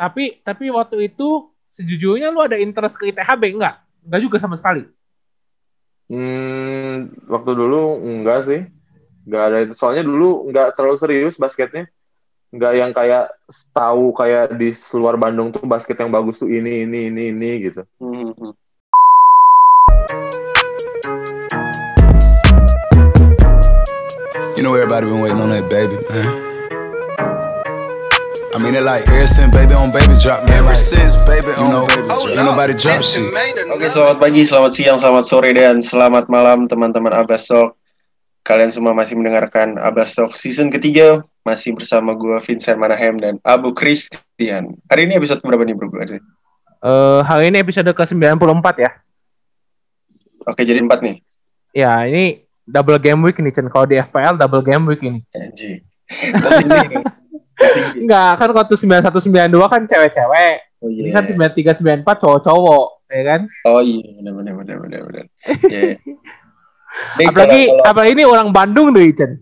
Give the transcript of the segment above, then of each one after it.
Tapi tapi waktu itu sejujurnya lu ada interest ke ITHB enggak? Enggak juga sama sekali. Hmm, waktu dulu enggak sih. Enggak ada itu. Soalnya dulu enggak terlalu serius basketnya. Enggak yang kayak tahu kayak di luar Bandung tuh basket yang bagus tuh ini ini ini ini gitu. Hmm. You know everybody been waiting on that baby, man. I mean it like ever since baby on baby drop, man. Ever since baby on know, baby drop. Ain't nobody drop shit. Oke, selamat pagi, selamat siang, selamat sore, dan selamat malam teman-teman Abbas Talk. Kalian semua masih mendengarkan Abbas Talk season ketiga, masih bersama gue Vincent Manahem dan Abu Christian. Hari ini episode berapa nih bro? Eh, hari ini episode ke-94 ya. Oke, jadi empat nih. Ya, ini double game week nih Chen. Kalau di FPL double game week ini. Anjing. Enggak, kan waktu 9192 kan cewek-cewek. Oh, iya. Ini kan 9394 cowok-cowok, ya kan? Oh iya, benar benar benar benar benar. Iya. Nih, apalagi kalau- kalau apalagi ini orang Bandung tuh, Chen.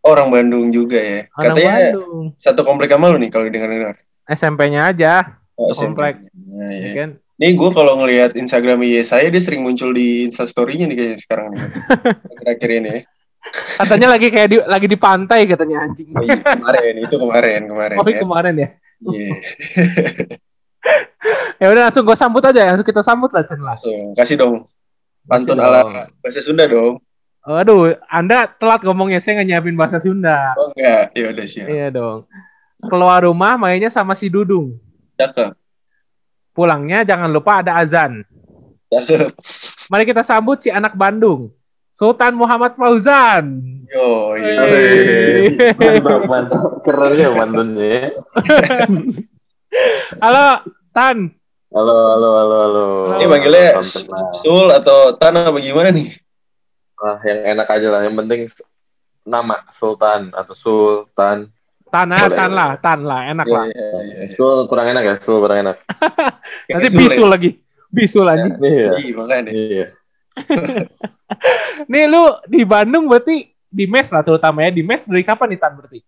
orang Bandung juga ya. Orang Katanya Bandung. satu komplek sama lu nih kalau dengar-dengar. SMP-nya aja, Oh, Komplek. Nah, ya kan? Nih gue kalau ngelihat Instagram iya saya dia sering muncul di Instastory-nya nih kayaknya sekarang nih. Akhir-akhir ini ya. Katanya lagi kayak di, lagi di pantai katanya anjing. Oh iya, kemarin itu kemarin kemarin. Oh, ya. kemarin ya. Iya. Ya udah langsung gue sambut aja, langsung kita sambut lah Chen. Langsung kasih dong pantun Kasih dong. ala bahasa Sunda dong. Aduh, Anda telat ngomongnya, saya nggak nyiapin bahasa Sunda. Oh enggak, ya udah siap. Iya dong. Keluar rumah mainnya sama si Dudung. Cakep. Pulangnya jangan lupa ada azan. Cakep. Mari kita sambut si anak Bandung. Sultan Muhammad Fauzan. Yo, iya. Mantap, mantap. Keren ya mantunnya ya. Halo, Tan. Halo, halo, halo, halo. Ini manggilnya. Sul atau Tanah bagaimana nih? Nah, yang enak aja lah. Yang penting nama Sultan atau Sultan. Tan, ah, Boleh. tan lah, tan lah, enak Iya, lah. iya, iya, iya. Sul kurang enak ya, Sul kurang enak. Nanti bisul ya? lagi. Bisul lagi. Iya. Iya, makanya. Iya. Nih lu di Bandung berarti di mes lah terutama ya. Di mes dari kapan nih Tan berarti?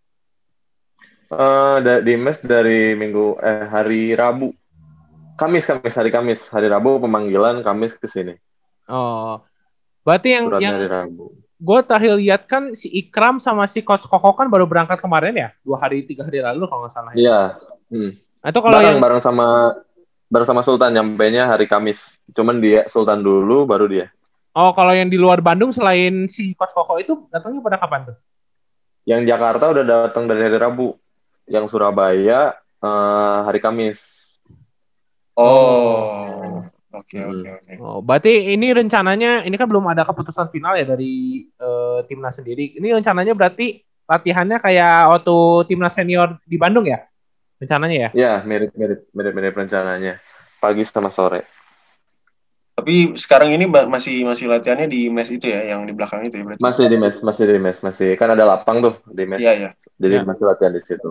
Eh, da- di mes dari minggu eh hari Rabu. Kamis, Kamis, hari Kamis. Hari Rabu pemanggilan, Kamis ke sini. Oh. Berarti yang Suratnya yang hari Rabu. gue terakhir lihat kan si Ikram sama si Coach Koko kan baru berangkat kemarin ya dua hari tiga hari lalu kalau nggak salah ya. Iya. Hmm. Nah, itu kalau bareng, yang bareng sama bareng sama Sultan nyampe nya hari Kamis. Cuman dia Sultan dulu baru dia. Oh kalau yang di luar Bandung selain si Coach Koko itu datangnya pada kapan tuh? Yang Jakarta udah datang dari hari Rabu. Yang Surabaya eh, hari Kamis. Oh. Oke, Hmm. oke, oke. Oh, berarti ini rencananya ini kan belum ada keputusan final ya dari eh, timnas sendiri. Ini rencananya berarti latihannya kayak waktu timnas senior di Bandung ya? Rencananya ya? Ya, mirip-mirip mirip-mirip rencananya. Pagi sama sore. Tapi sekarang ini masih masih latihannya di mes itu ya, yang di belakang itu ya berarti. Masih di mes, masih di mes, masih kan ada lapang tuh di mes. Iya, iya. Jadi Ya. masih latihan di situ.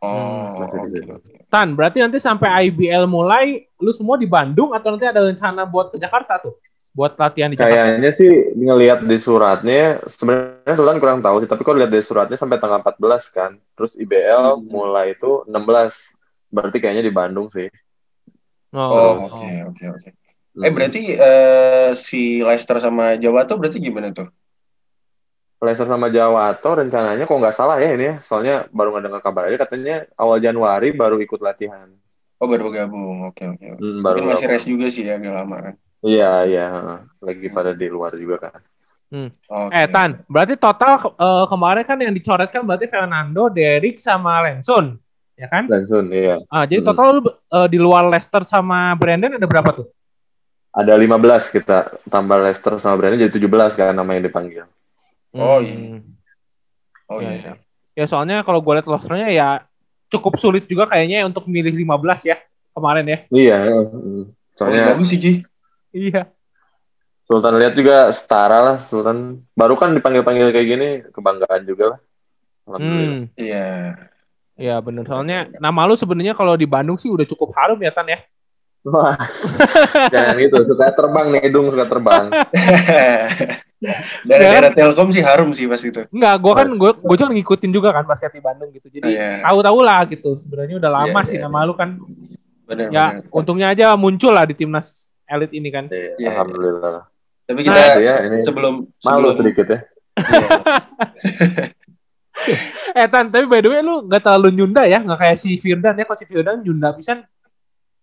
Oh, di situ. oke. Tan, berarti nanti sampai IBL mulai lu semua di Bandung atau nanti ada rencana buat ke Jakarta tuh? Buat latihan di Jakarta? Kayaknya sih ngelihat di suratnya sebenarnya Sultan kurang tahu sih, tapi kalau lihat dari suratnya sampai tanggal 14 kan. Terus IBL Hmm. mulai itu 16. Berarti kayaknya di Bandung sih. Oh, Oh, oke, oke, oke. Hmm. Eh berarti eh, si Leicester sama Jawa tuh berarti gimana tuh? Leicester sama Jawato rencananya kok nggak salah ya ini ya. Soalnya baru nggak dengar kabar aja katanya awal Januari baru ikut latihan. Oh baru bergabung, oke oke. Hmm, baru Mungkin masih gabung. rest juga sih ya agak lama kan. Iya, iya. heeh. Lagi pada di luar juga kan. Oke. Eh Tan, berarti total ke- eh, kemarin kan yang dicoretkan berarti Fernando, Derek sama Lenson, ya kan? Langsung, iya. Ah, jadi Hmm. total lu eh, di luar Leicester sama Brandon ada berapa tuh? Ada 15 kita tambah Leicester sama Brandon jadi 17 kan nama yang dipanggil. Oh, Hmm. iya. Oh Iya, iya. iya. Ya soalnya kalau gue lihat rosternya ya cukup sulit juga kayaknya untuk milih 15 ya kemarin ya. Iya. heeh. Bagus Soalnya bagus sih Ji. Iya. Sultan lihat juga setara lah Sultan. Baru kan dipanggil-panggil kayak gini kebanggaan juga lah. Hmm. Iya. Iya bener soalnya nama lu sebenarnya kalau di Bandung sih udah cukup harum ya Tan ya. Wah, jangan gitu. Suka terbang nih, hidung suka terbang. Daerah-daerah Telkom sih harum sih pas itu. Enggak, gue kan gue gue juga ngikutin juga kan basket di Bandung gitu. Jadi iya. tahu-tahu lah gitu. Sebenarnya udah lama Iya, sih iya, nama lu kan. Benar. Ya untungnya aja muncul lah di timnas elit ini kan. Iya, Iya. Alhamdulillah. Tapi Nah, kita ya, ini sebelum Malu sebelum sedikit ya. Iya. Eh Tan, tapi by the way lu gak terlalu nyunda ya, nggak kayak si Firdan ya. Kalau si Firdan nyunda pisan.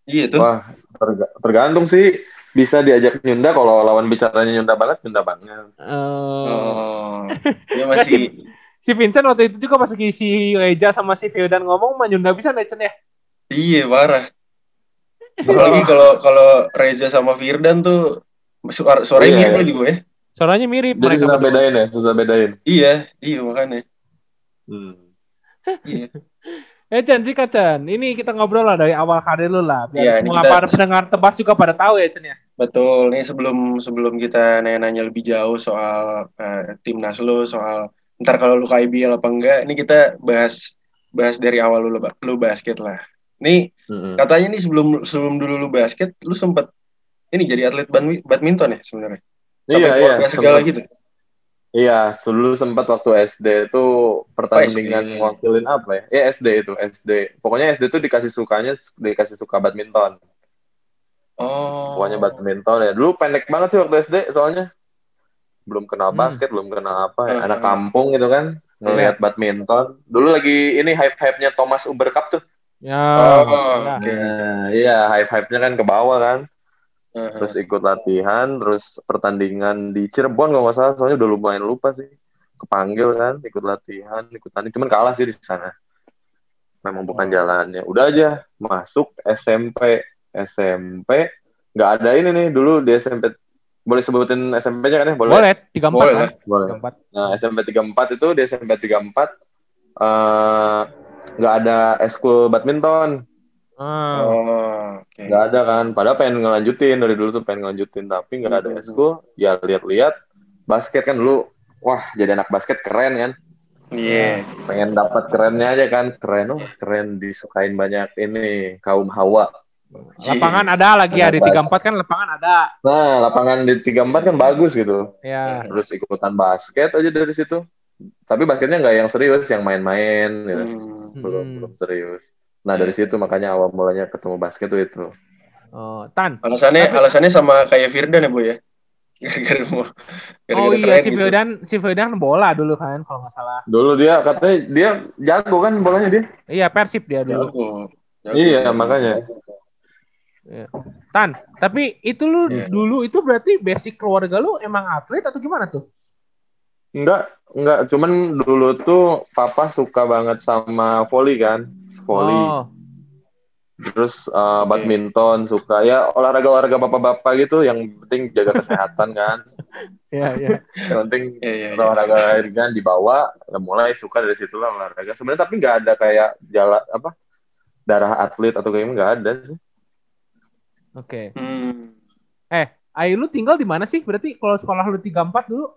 Iya tuh. Wah, terga- tergantung sih. Bisa diajak nyunda kalau lawan bicaranya nyunda banget, nyunda banget. Eh, Oh. Dia masih Si Vincent waktu itu juga pas lagi si Reja sama si Firdan ngomong mah nyunda pisan ya Cen ya. iya parah. Apalagi kalau kalau Reza sama Firdan tuh suara suaranya Iya, mirip iya. lagi gue. Suaranya mirip Jadi susah bedain ya, susah bedain. Iya, iya makanya. Hmm. Iya. Eh Cen, sikat Cen. Ini kita ngobrol lah dari awal karir lu lah. Biar Iya, ini semua kita- para pendengar tebas juga pada tahu ya Cen ya. Betul. Nih sebelum sebelum kita nanya-nanya lebih jauh soal eh, timnas lu, soal ntar kalau lu ke IBL apa enggak, ini kita bahas bahas dari awal lu lu basket lah. Nih Mm-mm. katanya nih sebelum sebelum dulu lu basket, lu sempet ini jadi atlet badmi- badminton ya sebenarnya. Iya, Sampai iya. keluarga segala sempet. gitu. Iya, dulu sempat waktu SD itu pertandingan SD. wakilin apa ya? Ya SD itu, SD. Pokoknya SD itu dikasih sukanya, dikasih suka badminton. Oh. Pokoknya badminton ya. Dulu pendek banget sih waktu SD soalnya. Belum kenal Hmm. basket, belum kenal apa ya. Hmm. Anak kampung gitu kan. Ngeliat badminton. Dulu lagi ini hype-hype-nya Thomas Uber Cup tuh. Ya. Oh, oke. Nah, iya, hype-hype-nya kan ke bawah kan. Uh-huh. Terus ikut latihan, terus pertandingan di Cirebon kalau nggak salah, soalnya udah lumayan lupa sih. Kepanggil kan, ikut latihan, ikut tanding, cuman kalah sih di sana. Memang bukan Oh. jalannya. Udah aja masuk SMP, SMP nggak ada ini nih dulu di SMP. Boleh sebutin SMP-nya kan ya? Boleh. Boleh, 34 Boleh kan? lah. Boleh. 34. Nah, SMP 34 itu di SMP 34 eh, nggak ada eskul badminton. Ah. Oh, oke. nggak ada kan padahal pengen ngelanjutin dari dulu tuh pengen ngelanjutin tapi nggak ada Hmm. eskul ya lihat-lihat basket kan dulu wah jadi anak basket keren kan Iya. pengen dapat kerennya aja kan keren oh keren disukain banyak ini kaum hawa Lapangan ada lagi ya di Anak 34 kan lapangan ada. nah lapangan di 34 kan bagus gitu Ya. terus ikutan basket aja dari situ tapi basketnya nggak yang serius yang main-main gitu. Hmm. belum Hmm. belum serius nah dari situ makanya awal mulanya ketemu basket tuh itu Oh, Tan. Alasannya Tapi- alasannya sama kayak Firdan ya, Bu ya? Gara-gara mau Oh iya si gitu. Firdan, si Firdan bola dulu kan kalau nggak salah. dulu dia katanya dia jago kan bolanya dia Iya Persib dia dulu. Jago. Jago. Iya, makanya. Tan, tapi itu lu Iya. dulu itu berarti basic keluarga lu emang atlet atau gimana tuh? Enggak, enggak. Cuman dulu tuh papa suka banget sama volley kan, volley. Oh, Terus uh, badminton suka ya olahraga-olahraga bapak-bapak gitu. Yang penting jaga kesehatan kan. iya iya. Yang penting Iya, iya, iya. olahraga ringan dibawa. Udah mulai suka dari situ lah olahraga. Sebenarnya tapi nggak ada kayak jalan apa darah atlet atau kayak nggak ada sih. Oke. Hmm. Eh, Ayu lu tinggal di mana sih? Berarti kalau sekolah lu 34 dulu?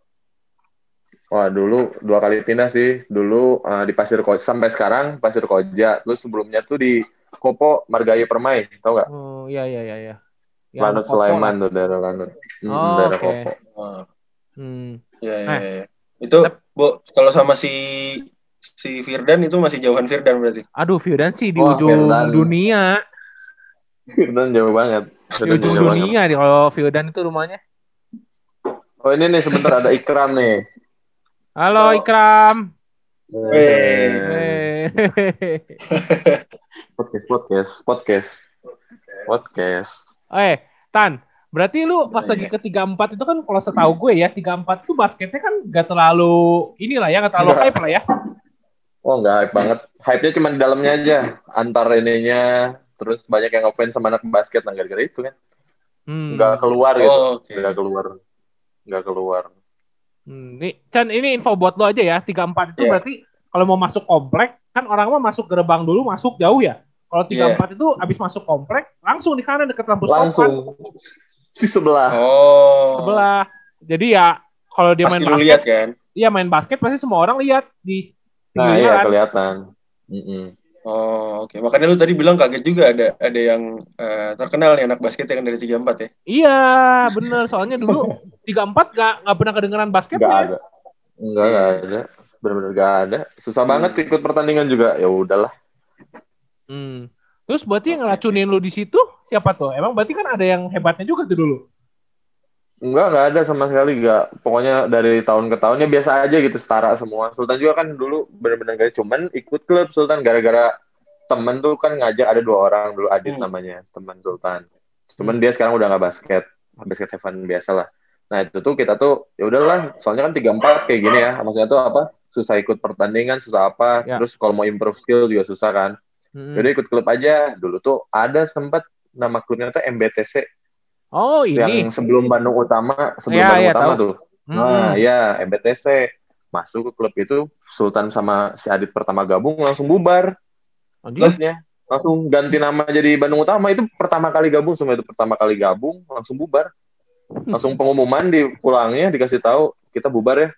Wah dulu dua kali pindah sih. Dulu uh, di Pasir Koja sampai sekarang Pasir Koja. Terus sebelumnya tuh di Kopo Margaya Permai, tau nggak? Oh, iya iya iya iya. Yang Lanut Kopo Sulaiman tuh daerah Lanut. Hmm, Oh, daerah. Kopo. Oh, Hmm. iya, iya, Eh. iya. Itu, Bu, kalau sama si si Firdan itu masih jauhan Firdan berarti. Aduh, Firdan sih di Wah, ujung Firdan. dunia. Firdan jauh banget. Di Firdan ujung jauh banget. dunia nih kalau Firdan itu rumahnya. Oh ini nih sebentar ada Ikram nih. Halo Ikram. Eh. Podcast, podcast, podcast, podcast. eh, Tan, berarti lu pas Iya, lagi ke 34 itu kan kalau setahu gue ya, 34 itu basketnya kan gak terlalu inilah ya, gak terlalu Enggak. hype lah ya. Oh nggak hype banget. Hype-nya cuma di dalamnya aja. Antar ininya. Terus banyak yang ngefans sama anak basket. Nah gara-gara itu kan. Hmm. Nggak keluar gitu. Oh, oke. Nggak keluar. Nggak keluar. Hmm, nih, Chan, ini info buat lo aja ya. 34 itu Iya. berarti kalau mau masuk komplek, kan orang mah masuk gerbang dulu, masuk jauh ya. Kalau 34 itu abis masuk komplek, langsung di kanan deket lampu stop kan. Langsung. Di sebelah. Oh. Sebelah. Jadi ya, kalau dia main Pasti lu basket, lihat kan? iya main basket pasti semua orang lihat di Nah iya kelihatan. Mm-mm. Oh, oke. Makanya lu tadi bilang kaget juga ada ada yang eh, terkenal nih anak basket yang dari 34 ya. Iya, bener. Soalnya dulu tiga empat gak nggak pernah kedengeran basket Nggak ya? ada. Enggak, enggak ada. Bener-bener gak ada. Susah banget ikut pertandingan juga. Ya udahlah. Hmm. Terus berarti yang ngeracunin lu di situ siapa tuh? Emang berarti kan ada yang hebatnya juga tuh dulu. Enggak, enggak ada sama sekali. Enggak. Pokoknya dari tahun ke tahunnya biasa aja gitu, setara semua. Sultan juga kan dulu bener-bener gak cuman ikut klub Sultan gara-gara temen tuh kan ngajak ada dua orang dulu Adit Hmm. namanya, teman Sultan. Cuman dia sekarang udah nggak basket, basket heaven biasa lah. Nah itu tuh kita tuh ya udahlah, soalnya kan tiga empat kayak gini ya. Maksudnya tuh apa? Susah ikut pertandingan, susah apa. Ya. Terus kalau mau improve skill juga susah kan. Hmm. Jadi ikut klub aja. Dulu tuh ada sempat nama klubnya tuh MBTC Oh yang ini. sebelum Bandung Utama, sebelum Ya, Bandung ya, Utama tahu. tuh. Hmm. Nah, ya MBTC masuk ke klub itu Sultan sama si Adit pertama gabung langsung bubar Anjing. klubnya. Langsung ganti nama jadi Bandung Utama itu pertama kali gabung semua itu pertama kali gabung langsung bubar. Langsung pengumuman di pulangnya dikasih tahu kita bubar ya.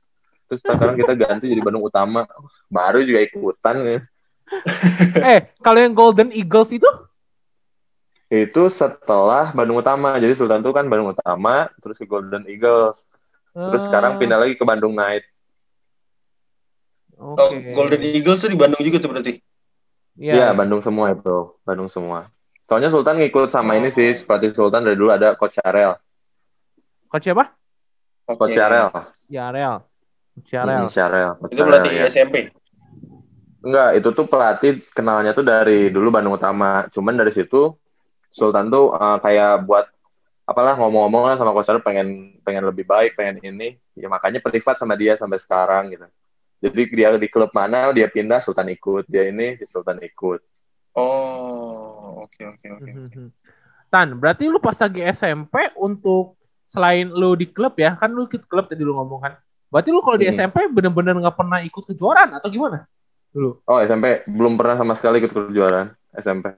Terus sekarang kita ganti jadi Bandung Utama. Baru juga ikutan ya. eh kalau yang Golden Eagles itu? Itu setelah Bandung Utama. Jadi Sultan tuh kan Bandung Utama terus ke Golden Eagles. Terus sekarang Eh, pindah lagi ke Bandung Knight. Oke. Oh, Golden Eagles tuh di Bandung juga tuh berarti. Iya. Iya, Bandung semua itu. Bandung semua. Soalnya Sultan ngikut sama ini sih, pelatih Sultan dari dulu ada Coach Yarel. Coach siapa? Coach Yarel. Yarel. Coach Yarel. Hmm, Yarel. Coach Itu Yarel, berarti ya. SMP. Enggak, itu tuh pelatih kenalnya tuh dari dulu Bandung Utama. Cuman dari situ Sultan tuh eh, kayak buat apalah ngomong-ngomong lah sama Coach pengen pengen lebih baik, pengen ini. Ya makanya privat sama dia sampai sekarang gitu. Jadi dia di klub mana dia pindah Sultan ikut, dia ini di Sultan ikut. Oh, oke oke oke. Mhm. Tan, berarti lu pas lagi SMP untuk selain lu di klub ya, kan lu ikut klub tadi lu ngomong kan. Berarti lu kalau di Hmm. SMP bener-bener nggak pernah ikut kejuaraan atau gimana? Dulu. Oh, SMP belum pernah sama sekali ikut kejuaraan SMP.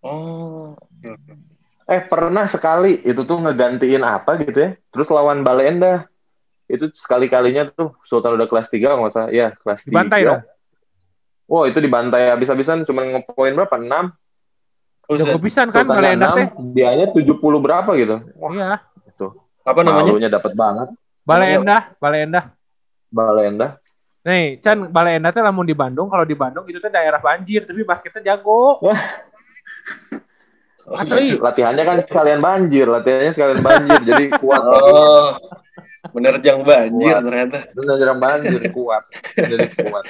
Oh, oke. Eh pernah sekali itu tuh ngegantiin apa gitu ya. Terus lawan Balenda. Itu sekali-kalinya tuh Sultan udah kelas 3 nggak usah. Ya kelas 3. Dibantai dong. Wow itu dibantai habis-habisan cuma ngepoin berapa? 6. Jago pisan kan Balenda teh. 6, dianya 70 berapa gitu. Wah Iya. itu. Apa namanya? Malunya dapet banget. Balenda, Balenda. Balenda. Nih, Chan, Balenda teh lamun di Bandung, kalau di Bandung itu teh daerah banjir, tapi basketnya jago. Oh, Asli. gitu. Latihannya kan sekalian banjir. Latihannya sekalian banjir. jadi kuat. Oh, menerjang banjir Kuat. ternyata. Bener jarang banjir. Kuat. Jadi kuat.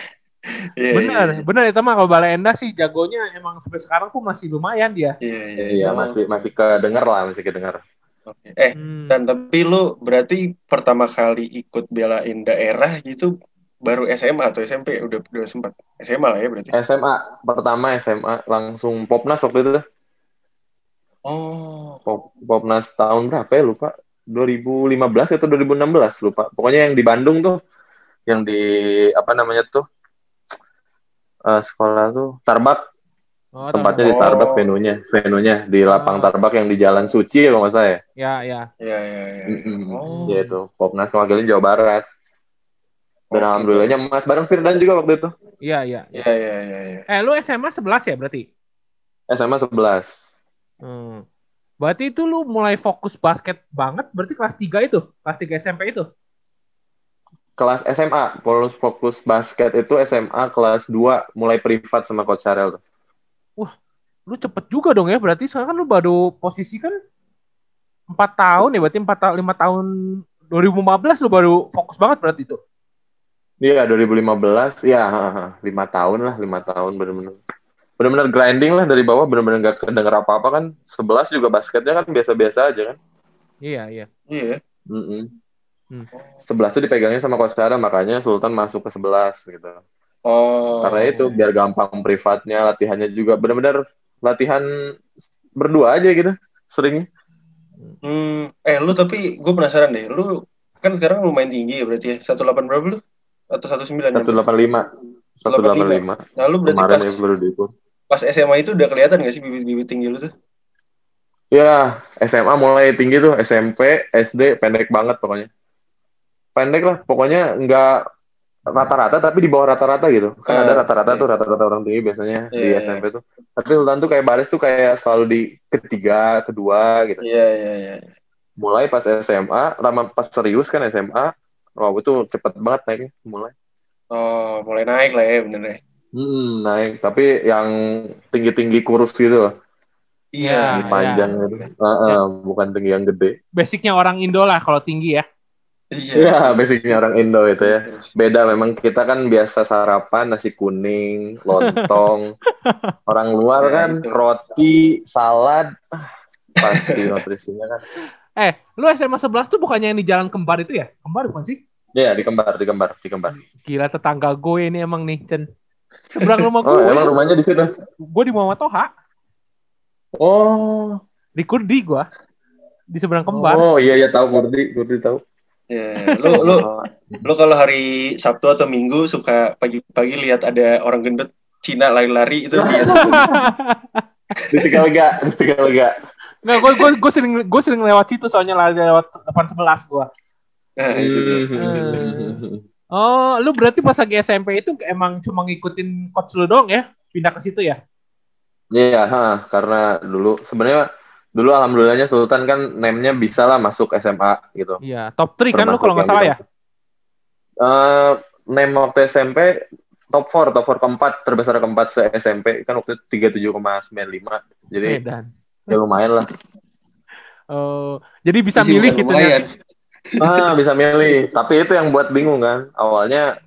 Iya, Bener, iya, bener itu mah kalau Balenda sih jagonya emang sampai sekarang tuh masih lumayan dia. Iya, iya. Iya masih masih kedenger lah. Masih kedenger. Oke. Eh, Hmm. dan tapi lu berarti pertama kali ikut belain daerah gitu baru SMA atau SMP udah udah sempat SMA lah ya berarti. SMA. Pertama SMA. Langsung Popnas waktu itu. Oh, Pop, Popnas tahun berapa ya lupa 2015 atau 2016 lupa pokoknya yang di Bandung tuh yang di apa namanya tuh eh, sekolah tuh Tarbak Oh, tempatnya di Oh. Tarbak venunya venunya di lapang Oh. Tarbak yang di Jalan Suci kalau nggak salah ya Ya, ya. iya iya iya. Mm-mm. Oh. ya itu Popnas mewakili Jawa Barat dan Oke. alhamdulillahnya Mas bareng Firdan juga waktu itu Iya, iya. Iya iya iya iya. Eh, lu SMA 11 ya berarti? SMA 11 Hmm. Berarti itu lu mulai fokus basket banget berarti kelas 3 itu? Kelas 3 SMP itu? kelas SMA fokus fokus basket itu SMA kelas 2 mulai privat sama Coach Charel tuh. Lu cepet juga dong ya berarti soalnya kan lu baru posisi kan 4 tahun ya berarti 4 tahun 5 tahun 2015 lu baru fokus banget berarti itu. Iya 2015 ya lima tahun lah lima tahun bener-bener bener-bener grinding lah dari bawah bener-bener gak kedenger apa-apa kan 11 juga basketnya kan biasa-biasa aja kan Iya, iya. Iya. Mm-mm. Hmm. 11 tuh dipegangnya sama Coach Sarah, makanya Sultan masuk ke 11 gitu Oh. karena itu biar gampang privatnya latihannya juga bener-bener latihan berdua aja gitu sering Hmm, eh lu tapi gue penasaran deh, lu kan sekarang lumayan tinggi ya berarti ya, 18 berapa lu? Atau 19? 185 185 Nah lu berarti kemarin pas, ya baru diukur pas SMA itu udah kelihatan gak sih bibit-bibit tinggi lu tuh? Ya, SMA mulai tinggi tuh, SMP, SD pendek banget pokoknya. Pendek lah, pokoknya nggak rata-rata tapi di bawah rata-rata gitu. Kan Ah, ada rata-rata iya. tuh rata-rata orang tinggi biasanya di Iya, iya. SMP tuh. Tapi Sultan tuh kayak baris tuh kayak selalu di ketiga, kedua gitu. Iya iya iya. mulai pas SMA, lama pas serius kan SMA, wow itu cepet banget naiknya mulai. Oh, mulai naik lah ya bener ya. Hmm, naik, tapi yang tinggi-tinggi kurus gitu loh, Iya, tinggi panjang gitu. Heeh, bukan tinggi yang gede. Basicnya orang Indo lah kalau tinggi ya. Iya, basicnya orang Indo itu ya. Beda memang kita kan biasa sarapan nasi kuning, lontong. Orang luar Ya, kan itu. roti, salad, ah, pasti nutrisinya kan. Eh, lu SMA 11 tuh bukannya yang di Jalan Kembar itu ya? Kembar bukan sih? Iya, di kembar, di kembar, di kembar. Gila tetangga gue ini emang nih, Chen. Seberang rumah Oh, gue. emang rumahnya di situ? Gue di Muhammad Toha. Oh, Di Kurdi gue. Di seberang Kembar. oh iya iya tahu Kurdi, Kurdi tahu. Ya, lu lu lu kalau hari Sabtu atau Minggu suka pagi-pagi lihat ada orang gendut Cina lari-lari itu dia. Di Tegalega, di Tegalega. Nggak, gue gue gue sering gue sering lewat situ soalnya lari lewat depan sebelas gue. Nah, itu dia. Hmm. Oh, lu berarti pas lagi SMP itu emang cuma ngikutin coach lu doang ya? Pindah ke situ ya? Iya, ha, karena dulu sebenarnya dulu alhamdulillahnya Sultan kan name-nya bisa lah masuk SMA gitu. Iya, top 3 kan lu kalau nggak salah di ya? Eh, name waktu SMP top 4, top 4 keempat terbesar keempat se SMP kan waktu itu 37,95. Jadi Medan. ya lumayan lah. Oh, jadi bisa Masih milih bukan gitu ya? Ah, bisa milih. Tapi itu yang buat bingung kan. Awalnya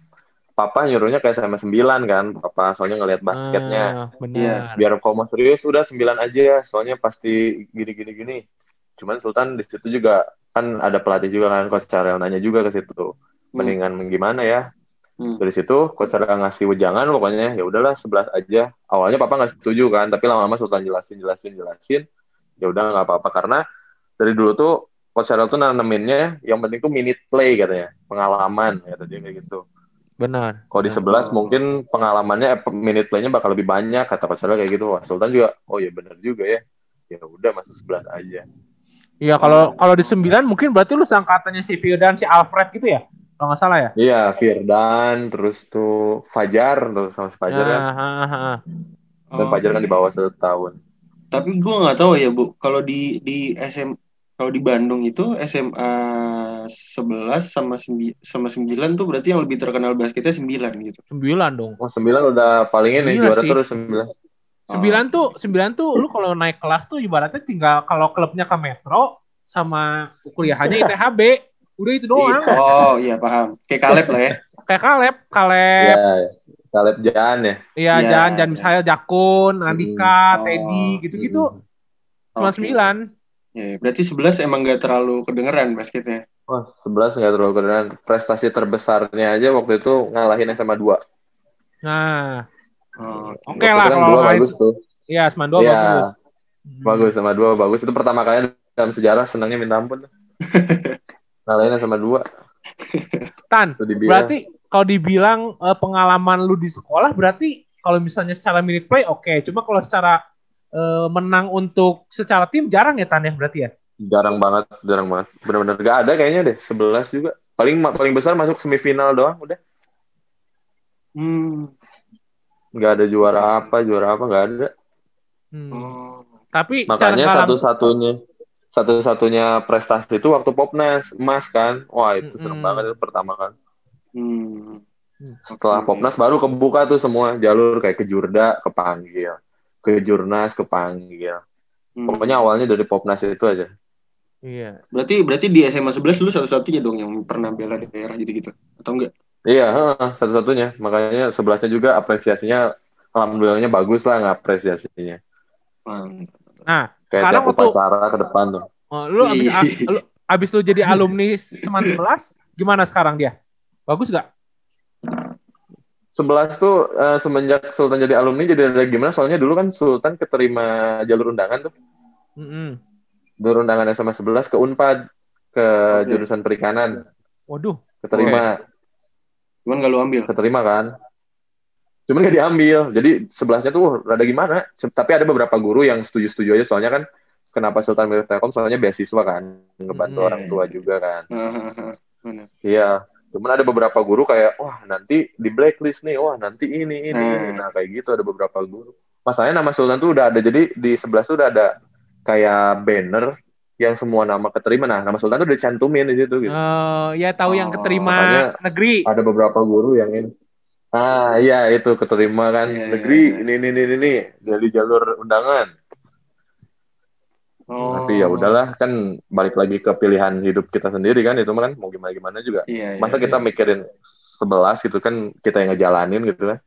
papa nyuruhnya ke SMA 9 kan. Papa soalnya ngelihat basketnya. Ah, benar. Biar kalau mau serius udah 9 aja. Soalnya pasti gini-gini gini. Cuman Sultan di situ juga kan ada pelatih juga kan coach Carel nanya juga ke situ. Mendingan gimana ya? Hmm. Dari situ coach Carel ngasih wejangan pokoknya ya udahlah 11 aja. Awalnya papa nggak setuju kan, tapi lama-lama Sultan jelasin jelasin jelasin. Ya udah nggak apa-apa karena dari dulu tuh coach Carel tuh naneminnya yang penting tuh minute play katanya, pengalaman kata dia kayak gitu. Benar. Kalau di Oh. 11 mungkin pengalamannya eh, minute play-nya bakal lebih banyak kata Coach Carel kayak gitu. Wah, Sultan juga oh ya benar juga ya. Ya udah masuk 11 aja. Iya, kalau kalau di 9 mungkin berarti lu sangkatannya si Firdan, si Alfred gitu ya? Kalau nggak salah ya? Iya, Firdan, terus tuh Fajar, terus sama si Fajar kan. Ah, ah, ah. Dan Oh, Fajar kan di bawah satu tahun. Tapi gue nggak tahu ya bu, kalau di di SM kalau di Bandung itu SMA 11 sama 9 sama 9 tuh berarti yang lebih terkenal basketnya 9 gitu. 9 dong. Oh, 9 udah paling ini juara sih. terus 9. Oh. 9 tuh 9 tuh lu kalau naik kelas tuh ibaratnya tinggal kalau klubnya ke Metro sama kuliahannya ITHB. Udah itu doang. Oh iya paham. Kayak Kaleb lah ya. Kayak Kaleb, Kaleb, Iya, ya. Caleb Jan ya. iya Iya, Jan, Jan iya. misalnya Jakun, Andika, Hmm. Teddy, Oh. gitu-gitu. Cuma Oke. 9. Ya, berarti 11 emang gak terlalu kedengeran basketnya. Wah, 11 nggak terlalu keren. Prestasi terbesarnya aja waktu itu ngalahin SMA 2. Nah, Oh, oke lah kan kalau bagus tuh. Iya, Asman 2 Iya, bagus. Hmm. bagus sama dua bagus. Itu pertama kali dalam sejarah senangnya minta ampun. ngalahin sama dua. Tan, Itu dibilang. berarti kalau dibilang eh, pengalaman lu di sekolah berarti kalau misalnya secara minute play oke, cuma kalau secara menang untuk secara tim jarang ya Tan ya berarti ya? jarang banget, jarang banget. Benar-benar gak ada kayaknya deh. 11 juga. Paling paling besar masuk semifinal doang udah. Hmm. Nggak ada juara apa, juara apa nggak ada. Hmm. Oh. Tapi Makanya satu-satunya satu-satunya prestasi itu waktu Popnas emas kan. Wah itu serem Mm-mm. banget itu pertama kan. Hmm. Setelah Oke. Popnas baru kebuka tuh semua jalur kayak ke Jurda kepanggil, ke Jurnas kepanggil. Hmm. Pokoknya awalnya dari Popnas itu aja. Iya. Berarti berarti di SMA 11 lu satu-satunya dong yang pernah bela daerah gitu-gitu. Atau enggak? Iya, heeh, satu-satunya. Makanya sebelahnya juga apresiasinya alhamdulillahnya bagus lah ngapresiasinya. Hmm. Nah, Kayak Sekarang tiap waktu- upacara ke depan tuh. oh, lu abis, Iya. lu abis lu jadi alumni Seman 11, gimana sekarang dia? Bagus gak? 11 tuh eh, semenjak Sultan jadi alumni jadi ada gimana? Soalnya dulu kan Sultan keterima jalur undangan tuh. Mm-mm. Jalur undangan sama 11 ke Unpad ke Oke. jurusan perikanan. Waduh. Keterima, Cuman gak lu ambil. keterima kan. Cuman gak diambil. Jadi sebelahnya tuh rada gimana. Tapi ada beberapa guru yang setuju-setuju aja soalnya kan kenapa Sultan milih Telkom soalnya beasiswa kan, ngebantu Hmm. orang tua juga kan. Iya. Cuman ada beberapa guru kayak, wah nanti di blacklist nih, wah nanti ini, ini, ini. Hmm. Nah kayak gitu ada beberapa guru. Masalahnya nama Sultan tuh udah ada, jadi di sebelah tuh udah ada kayak banner yang semua nama keterima. Nah, nama Sultan tuh udah cantumin di situ gitu. Eh, ya tahu yang Oh, keterima makanya negeri. Ada beberapa guru yang ini. Ah, iya itu keterima kan Iya, iya, negeri iya. ini ini ini ini jadi jalur undangan. Oh. Tapi ya udahlah kan balik lagi ke pilihan hidup kita sendiri kan itu kan mau gimana gimana juga. Iya, iya. Masa kita mikirin sebelas gitu kan kita yang ngejalanin gitu kan.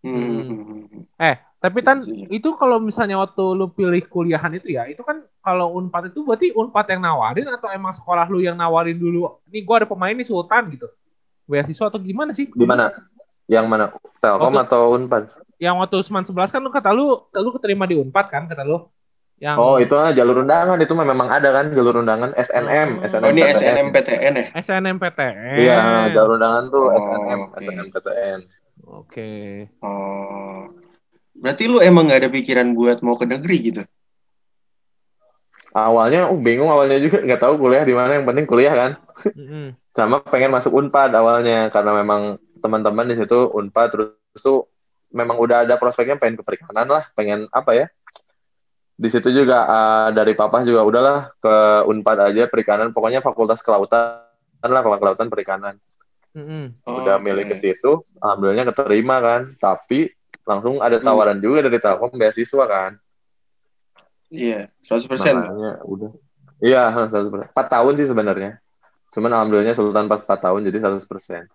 Hmm. Eh, tapi Iya. itu kalau misalnya waktu lu pilih kuliahan itu ya, itu kan kalau Unpad itu berarti Unpad yang nawarin atau emang sekolah lu yang nawarin dulu? Ini gua ada pemain nih Sultan gitu. Beasiswa atau gimana sih? Di mana? Yang mana? Telkom Waktu- atau Unpad? Yang waktu Seman 11 kan lu kata lu, lu keterima di Unpad kan kata lu. Yang Oh, itu ah jalur undangan itu mah memang ada kan jalur undangan SNM, Oh. Oh, ini SNMPTN ya? SNMPTN. Iya, jalur undangan tuh Oh, SNM, oke. SNMPTN. Oke. Oh. Berarti lu emang gak ada pikiran buat mau ke negeri gitu? Awalnya uh, bingung awalnya juga nggak tahu kuliah di mana yang penting kuliah kan. Mm-mm. Sama pengen masuk Unpad awalnya karena memang teman-teman di situ Unpad terus tuh memang udah ada prospeknya pengen ke perikanan lah, pengen apa ya? Di situ juga uh, dari papa juga udahlah ke Unpad aja perikanan, pokoknya fakultas kelautan lah, fakultas kelautan perikanan. Mm-mm. Udah Oke. milih ke situ, alhamdulillahnya keterima kan. Tapi langsung ada tawaran juga dari Telkom beasiswa kan. Iya, 100%. Makanya udah. Iya, 100%. 4 tahun sih sebenarnya. Cuman alhamdulillahnya Sultan pas 4 tahun jadi 100%.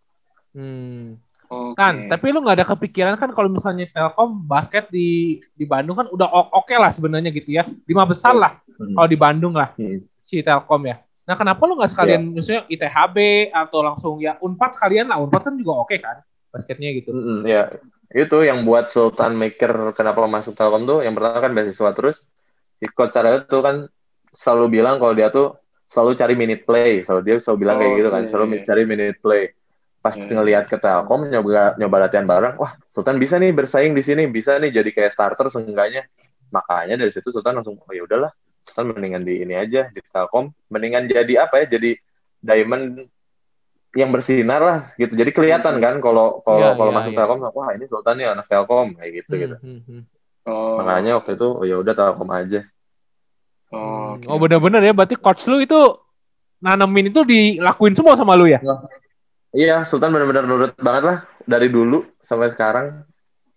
Hmm. Oke. Kan, tapi lu nggak ada kepikiran kan kalau misalnya Telkom basket di di Bandung kan udah oke lah sebenarnya gitu ya. Lima besar lah Hmm. kalau di Bandung lah Hmm. si Telkom ya. Nah, kenapa lu nggak sekalian misalnya ITHB atau langsung ya Unpad sekalian lah. Unpad kan juga oke kan basketnya gitu. Mm-mm, ya, itu yang buat Sultan mikir kenapa masuk Telkom tuh yang pertama kan beasiswa terus coach Sarel tuh kan selalu bilang kalau dia tuh selalu cari minute play, selalu dia selalu bilang kayak Oh, gitu kan, selalu cari minute play. Pas Iya. ngelihat ke Telkom nyoba nyoba latihan bareng, wah Sultan bisa nih bersaing di sini, bisa nih jadi kayak starter seenggaknya. Makanya dari situ Sultan langsung oh ya udahlah, Sultan mendingan di ini aja di Telkom, mendingan jadi apa ya, jadi diamond yang bersinar lah gitu. Jadi kelihatan kan kalau kalau Iya, kalau iya, masuk iya. Telkom, wah ini Sultan nih anak Telkom kayak gitu gitu. Hmm, hmm, hmm. Oh. Makanya waktu itu oh ya udah Telkom aja. Oh, oke. Oh bener-bener ya, berarti coach lu itu nanemin itu dilakuin semua sama lu ya? Iya, Sultan benar-benar nurut banget lah dari dulu sampai sekarang.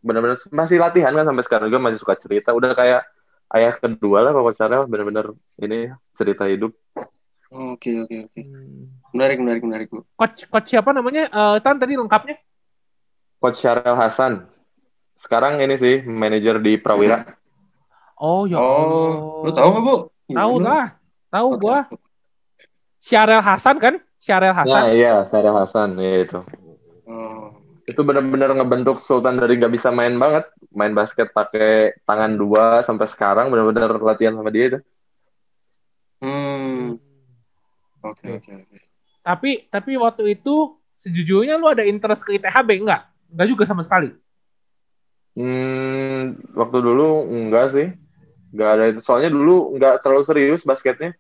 Benar-benar masih latihan kan sampai sekarang juga masih suka cerita. Udah kayak ayah kedua lah kalau secara benar-benar ini cerita hidup. Oke, oke, oke. Hmm. Menarik, menarik, menarik, Bu. Coach coach siapa namanya? Eh Tan tadi lengkapnya? Coach Syarel Hasan. Sekarang ini sih manajer di Prawira. Oh ya. Oh, lu tahu nggak, Bu? Tahu lah. Tahu Oke. gua. Syarel Hasan kan? Syarel Ya, Hasan. iya, Syarel Hasan ya itu. Oh. Itu benar-benar ngebentuk Sultan dari nggak bisa main banget, main basket pakai tangan dua sampai sekarang benar-benar latihan sama dia itu. Hmm. Oke, oke, oke. Tapi tapi waktu itu sejujurnya lu ada interest ke ITHB enggak? Enggak juga sama sekali. Hmm, waktu dulu enggak sih. Enggak ada itu. Soalnya dulu enggak terlalu serius basketnya.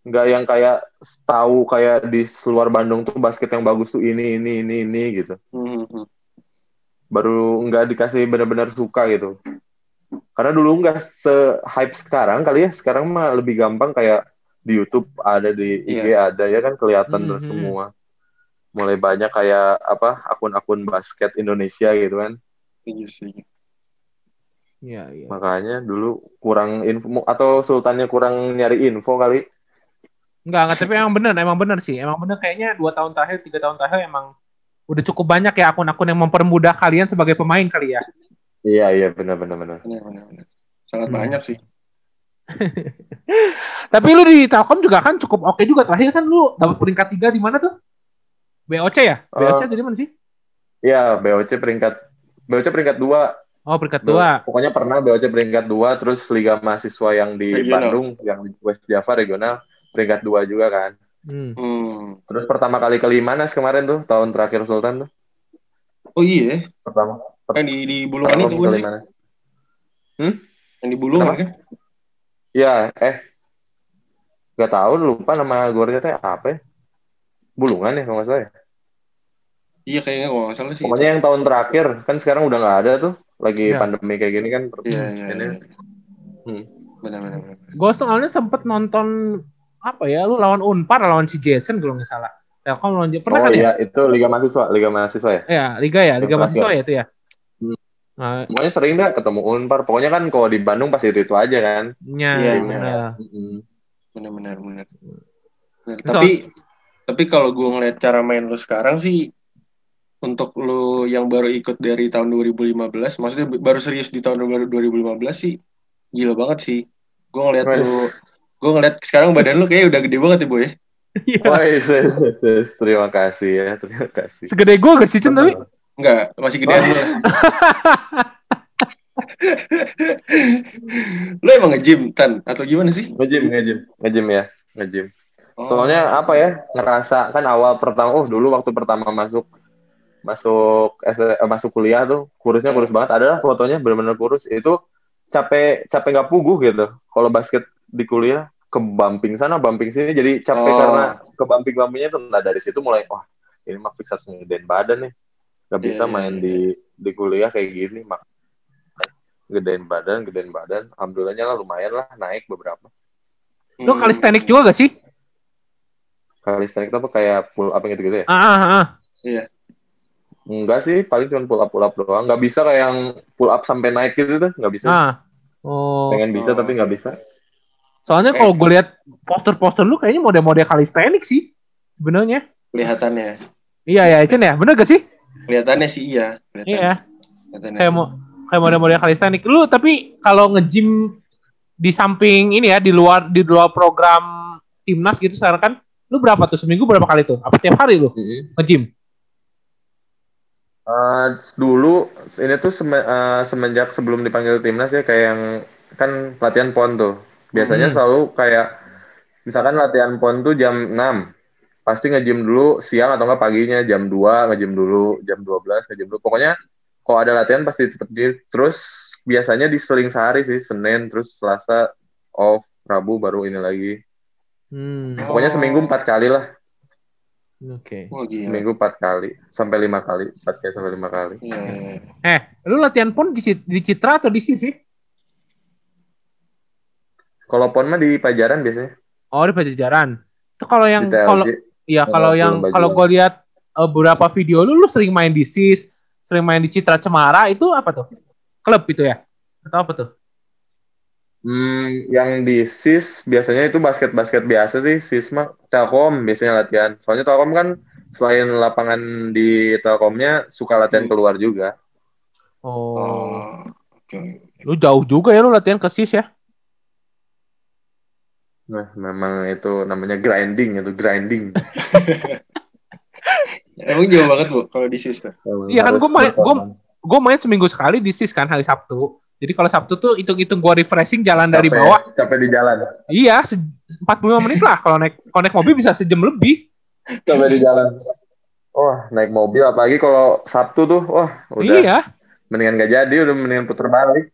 Enggak yang kayak tahu kayak di luar Bandung tuh basket yang bagus tuh ini ini ini ini gitu. Hmm, hmm. Baru enggak dikasih benar-benar suka gitu. Karena dulu enggak se-hype sekarang kali ya. Sekarang mah lebih gampang kayak di YouTube ada di IG ada ya kan kelihatan Mhm. semua. Mulai banyak kayak apa akun-akun basket Indonesia gitu kan. Setuju, setuju. Iya, iya. Makanya dulu kurang info atau sultannya kurang nyari info kali. Enggak, enggak, tapi emang bener, emang bener sih. Emang bener kayaknya dua tahun terakhir, tiga tahun terakhir emang udah cukup banyak ya akun-akun yang mempermudah kalian sebagai pemain kali ya. Iya iya benar benar benar. Benar, benar, benar. Sangat Hmm. banyak sih. Tapi lu di Telkom juga kan cukup oke juga. Terakhir kan lu dapat peringkat tiga di mana tuh? BOC ya? BOC Oh. jadi mana sih? Iya BOC peringkat BOC peringkat dua. Oh, peringkat dua. Pokoknya pernah BOC peringkat dua, terus Liga Mahasiswa yang di Regional. Bandung, yang di West Java regional peringkat dua juga kan. Hmm. Hmm. Terus pertama kali ke Limanas kemarin tuh tahun terakhir Sultan tuh Oh iya, pertama. yang di di Bulungan itu sih? Limanas. Yang di Bulungan kan? Iya eh nggak tahu lupa nama gornya teh apa ya? Bulungan ya kalau nggak salah ya. Iya kayaknya kalau nggak salah sih. Pokoknya yang tahun terakhir kan sekarang udah nggak ada tuh lagi Iya. pandemi kayak gini kan. Iya, iya, Ini. iya. Benar benar. benar. Gue soalnya sempet nonton apa ya, lu lawan Unpar lawan si Jason kalau nggak salah. Telkom lawan pernah oh kan ya? iya, itu Liga Mahasiswa, Liga Mahasiswa ya. Iya, Liga ya, Liga mahasiswa ya itu ya. Hmm. Nah, Pokoknya sering dah ketemu Unpar. Pokoknya kan kalau di Bandung pasti itu, itu aja kan. Iya, iya. Mm-mm. Benar benar benar. Tapi tapi kalau gue ngeliat cara main lu sekarang sih untuk lu yang baru ikut dari tahun 2015, maksudnya baru serius di tahun 2015 sih gila banget sih. Gue ngeliat lu, gue ngeliat sekarang badan lu kayak udah gede banget ya boy. Iya. Wah, yes, yes. terima kasih ya, terima kasih. Segede gue gak sih, Cen, tapi? Enggak, masih gedean lu. lu emang nge-gym, Tan? Atau gimana sih? Ngejim, ngejim, ngejim ya, ngejim. Oh. Soalnya apa ya, ngerasa kan awal pertama, oh dulu waktu pertama masuk masuk eh, masuk kuliah tuh kurusnya kurus banget. Adalah fotonya benar-benar kurus. Itu capek capek nggak puguh gitu. Kalau basket di kuliah ke bumping sana, bumping sini, jadi capek Oh. karena ke bumping bumpingnya tuh. Nah dari situ mulai wah ini mah fix harus ngedein badan nih. Gak bisa Iya, iya, main iya. di di kuliah kayak gini mak gedein badan, gedein badan. Alhamdulillahnya lah lumayan lah naik beberapa. Lu Hmm. kalistenik juga gak sih? Calisthenics apa kayak pull up gitu-gitu ya? Ah, ah, ah. Enggak sih, paling cuma pull up pull up doang. Nggak bisa kayak yang pull up sampai naik gitu tuh, nggak bisa. ah. Oh. Pengen bisa Oh. tapi nggak bisa. Soalnya kalau gue lihat poster-poster lu kayaknya model-model kalistenik sih. Sebenarnya. Kelihatannya. Iya ya, Cen ya. Bener gak sih? Kelihatannya sih iya. Kelihatannya. Iya. Kelihatannya. Kayak mau kayak model-model kalistenik. Lu tapi kalau nge-gym di samping ini ya di luar di luar program timnas gitu sekarang kan lu berapa tuh seminggu berapa kali tuh? Apa tiap hari lu nge-gym? Eh, dulu ini tuh seme- eh, semenjak sebelum dipanggil timnas ya kayak yang kan latihan pon tuh. Biasanya Hmm. selalu kayak misalkan latihan pon tuh jam 6. Pasti nge-gym dulu siang atau enggak paginya jam 2 nge-gym dulu, jam 12 nge-gym dulu. Pokoknya kalau ada latihan pasti cepet. Terus biasanya diseling sehari sih, Senin terus Selasa off, Rabu baru ini lagi. Hmm. Pokoknya Oh. seminggu empat kali lah. Oke. Oh, gila. Seminggu empat kali sampai lima kali, empat kali sampai lima kali. Iya, iya, iya. Eh, lu latihan pun di, Cit- di Citra atau di sini sih? Kalau pon mah di Pajaran biasanya. Oh, di Pajajaran. Itu kalau yang kalau iya kalau yang kalau gue lihat eh, beberapa video lu lu sering main di SIS, sering main di Citra Cemara itu apa tuh? Klub itu ya? Atau apa tuh? Hmm, yang di SIS biasanya itu basket-basket biasa sih. SIS mah Telkom biasanya latihan. Soalnya Telkom kan selain lapangan di Telkomnya suka latihan Hmm. keluar juga. Oh. Oh, oke. Lu jauh juga ya lu latihan ke SIS ya? Nah, memang itu namanya grinding itu grinding. Emang jauh banget bu kalau di sis tuh. Iya kan, gua main- gua- performa. Gue main seminggu sekali di SIS kan hari Sabtu. Jadi kalau Sabtu tuh hitung-hitung gue refreshing jalan dari Capek- bawah. Capek di jalan. Iya, se- 45 menit lah. Kalau naik kalau naik mobil bisa sejam lebih. Capek di jalan. Wah, naik mobil apalagi kalau Sabtu tuh, wah udah Iya, mendingan gak jadi, udah mendingan puter balik.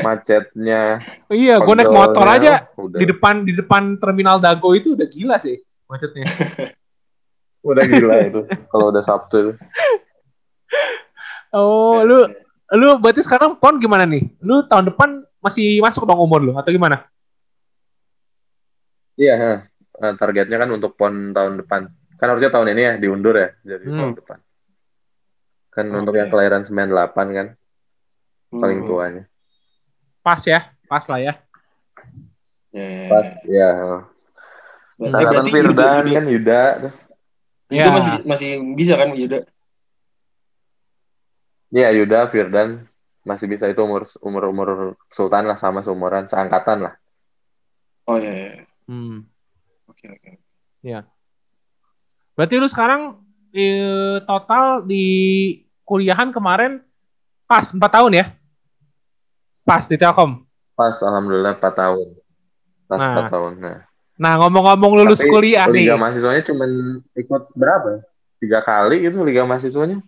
Macetnya, iya. Gue naik motor aja udah, di depan di depan terminal Dago itu udah gila sih macetnya. udah gila itu. Kalau udah Sabtu itu. Oh, lu lu berarti sekarang pon gimana nih? Lu tahun depan masih masuk dong umur lu atau gimana? Iya, ha. Nah, targetnya kan untuk PON tahun depan. Kan harusnya tahun ini ya diundur ya, jadi Hmm. tahun depan. Kan Oke. untuk yang kelahiran 98 kan paling Hmm. tuanya. Pas ya, pas lah ya. Ya, ya, Pas ya. ya. Eh, Angkatan berarti Yuda, Firdan Yuda, kan Yuda. Yuda Ya. masih masih bisa kan Yuda? Iya, Yuda, Firdan masih bisa itu umur umur umur Sultan lah sama seumuran seangkatan lah. Oh iya, iya. Hmm. Oke oke. Berarti lu sekarang eh, total di kuliahan kemarin pas 4 tahun ya? Pas di Telkom. Pas alhamdulillah 4 tahun. Pas Nah, 4 tahun. Nah. Nah, ngomong-ngomong lulus Tapi kuliah Liga nih. mahasiswanya cuma ikut berapa? Tiga kali gitu Liga mahasiswanya.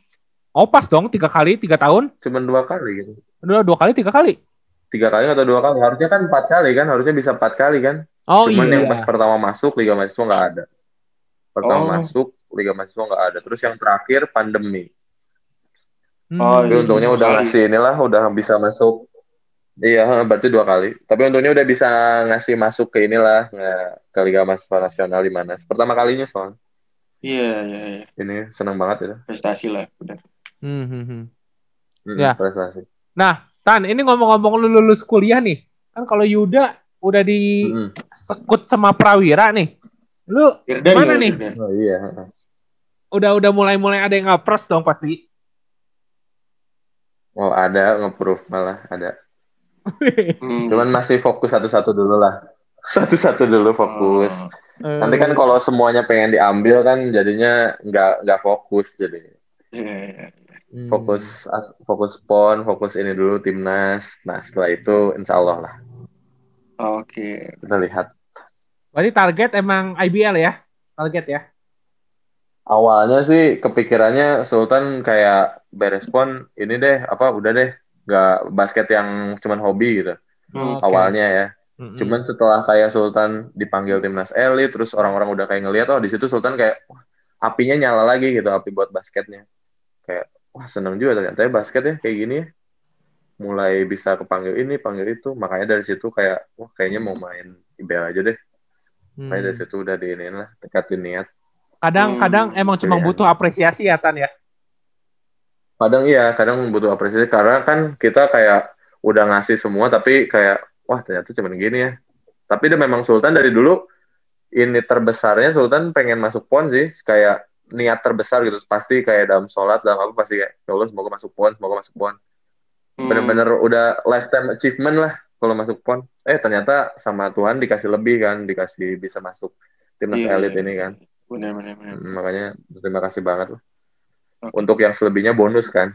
Oh, pas dong tiga kali, tiga tahun. Cuma dua kali gitu. Dua, dua kali, tiga kali. Tiga kali atau dua kali. Harusnya kan empat kali kan. Harusnya bisa empat kali kan. Oh Cuman iya. yang pas pertama masuk Liga Mahasiswa nggak ada. Pertama Oh. masuk Liga Mahasiswa nggak ada. Terus yang terakhir pandemi. Hmm. Oh, iya. untungnya udah ngasih inilah, udah bisa masuk. Iya, heeh, berarti dua kali. Tapi untungnya udah bisa ngasih masuk ke inilah ke Liga Mahasiswa Nasional di mana. Pertama kalinya soalnya. Iya, iya, iya. Ini seneng banget itu. Prestasi lah, benar. Hmm, hmm, hmm. Mm, Ya. Prestasi. Nah, Tan, ini ngomong-ngomong lu lulus kuliah nih. Kan kalau Yuda udah Mm-mm. disekut sama Prawira nih. Lu Irdan Mana gimana, nih? Irdan? Oh iya. heeh. udah udah mulai-mulai ada yang ngapres dong pasti. Oh ada nge-proof malah ada. Hmm. Cuman masih fokus satu-satu dulu lah. Satu-satu dulu fokus. Oh, Nanti kan kalau semuanya pengen diambil kan jadinya nggak nggak fokus jadi. iya, iya. Hmm. Fokus fokus pon, fokus ini dulu timnas. Nah setelah itu insya Allah lah Oke. kita lihat. Berarti target emang IBL ya? Target ya? Awalnya sih kepikirannya Sultan kayak beres pon ini deh apa udah deh nggak basket yang cuman hobi gitu Hmm. Oke. awalnya ya. Mm-mm. Cuman setelah kayak Sultan dipanggil timnas elit, terus orang-orang udah kayak ngeliat, oh di situ Sultan kayak wah, apinya nyala lagi gitu, api buat basketnya. Kayak wah seneng juga ternyata ya basketnya kayak gini ya. Mulai bisa kepanggil ini, panggil itu, makanya dari situ kayak wah kayaknya mau main IBL aja deh. Hmm. Makanya dari situ udah diinin lah, niat. Kadang-kadang Hmm, emang cuma butuh apresiasi ya Tan ya. Kadang iya, kadang butuh apresiasi karena kan kita kayak udah ngasih semua tapi kayak wah ternyata cuma gini ya. Tapi dia memang Sultan dari dulu ini terbesarnya Sultan pengen masuk pon sih, kayak niat terbesar gitu pasti kayak dalam sholat dalam apa pasti kayak ya Allah semoga masuk pon, semoga masuk pon. Hmm. Bener-bener udah lifetime achievement lah kalau masuk pon. Eh ternyata sama Tuhan dikasih lebih kan, dikasih bisa masuk timnas Iya, elit iya. ini kan. Benar, benar, benar. Hmm, Makanya terima kasih banget lah. Untuk yang selebihnya bonus kan.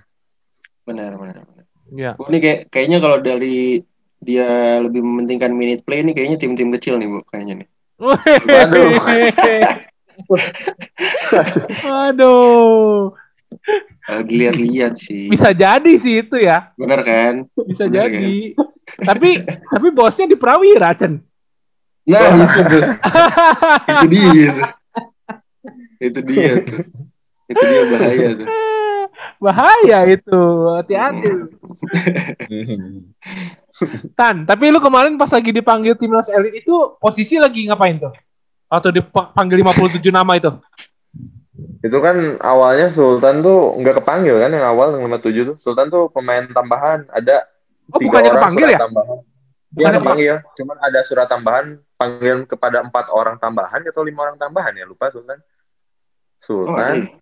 Benar, benar, benar. Iya. Bu, ini kayak kayaknya kalau dari dia lebih mementingkan minute play ini kayaknya tim-tim kecil nih, Bu, kayaknya nih. Waduh. Aduh. Kalau dilihat-lihat sih. Bisa jadi sih itu ya. Benar kan? Bisa Bener, jadi. tapi tapi bosnya di Prawira, Cen. Nah, itu tuh. itu dia tuh. Itu dia tuh. Itu dia bahaya tuh. Bahaya itu. Hati-hati. Tan, tapi lu kemarin pas lagi dipanggil timnas elit itu posisi lagi ngapain tuh? Atau dipanggil 57 nama itu? Itu kan awalnya Sultan tuh nggak kepanggil kan yang awal yang 57 tuh. Sultan tuh pemain tambahan. Ada Oh, tiga bukannya orang kepanggil surat ya? tambahan. Iya Bukannya kepanggil. Cuman ada surat tambahan panggilan kepada empat orang tambahan atau lima orang tambahan ya lupa Sultan. Oh, Sultan iya.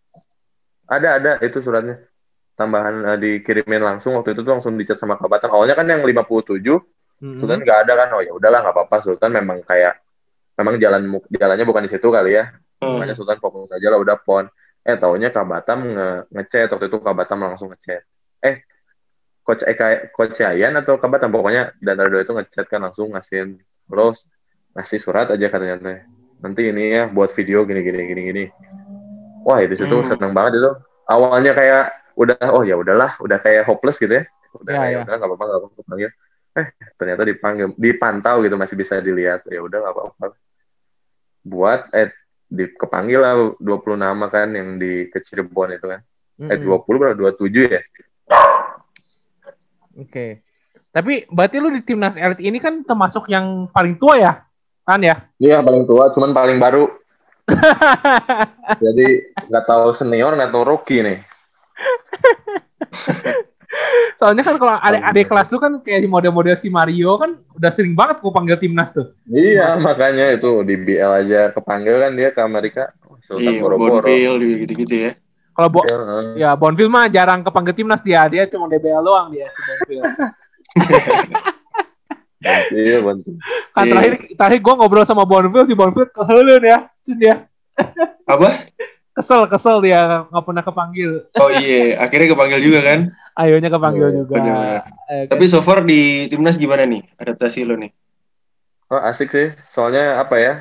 Ada ada itu suratnya tambahan eh, dikirimin langsung waktu itu tuh langsung dicat sama Kabatan. Awalnya kan yang 57 Hmm. Sultan nggak ada kan. Oh ya udahlah nggak apa-apa. Sultan memang kayak memang jalan jalannya bukan di situ kali ya. Hmm. Makanya Sultan fokus aja lah udah pon. Eh taunya Kak Batam nge ngechat waktu itu Kak Batam langsung ngechat. Eh coach Eka coach Yayan atau Kak Batam pokoknya dan dua itu ngechat kan langsung ngasihin lo ngasih surat aja katanya. Nanti ini ya buat video gini gini gini gini. Wah itu situ Hmm. seneng banget itu. Awalnya kayak udah oh ya udahlah udah kayak hopeless gitu ya. Udah Ya, ya, udah nggak apa-apa nggak apa-apa panggil. Eh ternyata dipanggil dipantau gitu masih bisa dilihat. Ya udah nggak apa-apa. Buat eh di kepanggil lah 20 nama kan yang di ke Cirebon itu kan. Eh Mm-mm. 20 berapa 27 ya? Oke. Tapi berarti lu di timnas elit ini kan termasuk yang paling tua ya? Kan ya? Iya paling tua cuman paling baru. Jadi nggak tahu senior nggak tahu rookie nih. Soalnya kan kalau adik-adik kelas lu kan kayak model-model si Mario kan udah sering banget gua panggil timnas tuh. Iya makanya itu di BL aja kepanggil kan dia ke Amerika. Sultan Iya, Boro-Boro. Bonfil gitu-gitu ya. Kalau Bo Iya, ya Bonfil mah jarang kepanggil timnas dia, dia cuma DBL doang dia si Bonfil. Iya, bantu. Kan Iya. terakhir terakhir gua ngobrol sama Bonfil si Bonfil kehelen ya, Cun ya. Apa? Kesel kesel dia nggak pernah kepanggil. Oh iya, akhirnya kepanggil juga kan. Ayonya kepanggil Iya, juga. bener-bener. Eh, Tapi so far di timnas gimana nih adaptasi lo nih? Oh, asik sih. Soalnya apa ya?